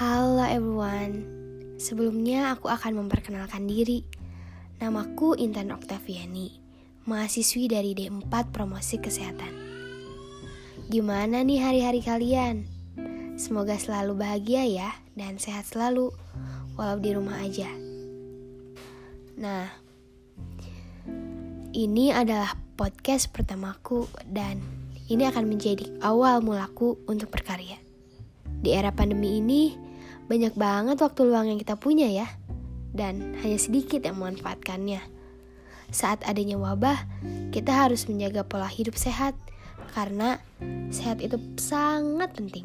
Halo everyone, sebelumnya aku akan memperkenalkan diri. Namaku Intan Oktaviani, mahasiswi dari D4 Promosi Kesehatan. Gimana nih hari-hari kalian? Semoga selalu bahagia ya dan sehat selalu, walau di rumah aja. Nah, ini adalah podcast pertamaku dan ini akan menjadi awal mulaku untuk berkarya. Di era pandemi ini, banyak banget waktu luang yang kita punya ya, dan hanya sedikit yang memanfaatkannya. Saat adanya wabah, kita harus menjaga pola hidup sehat, karena sehat itu sangat penting.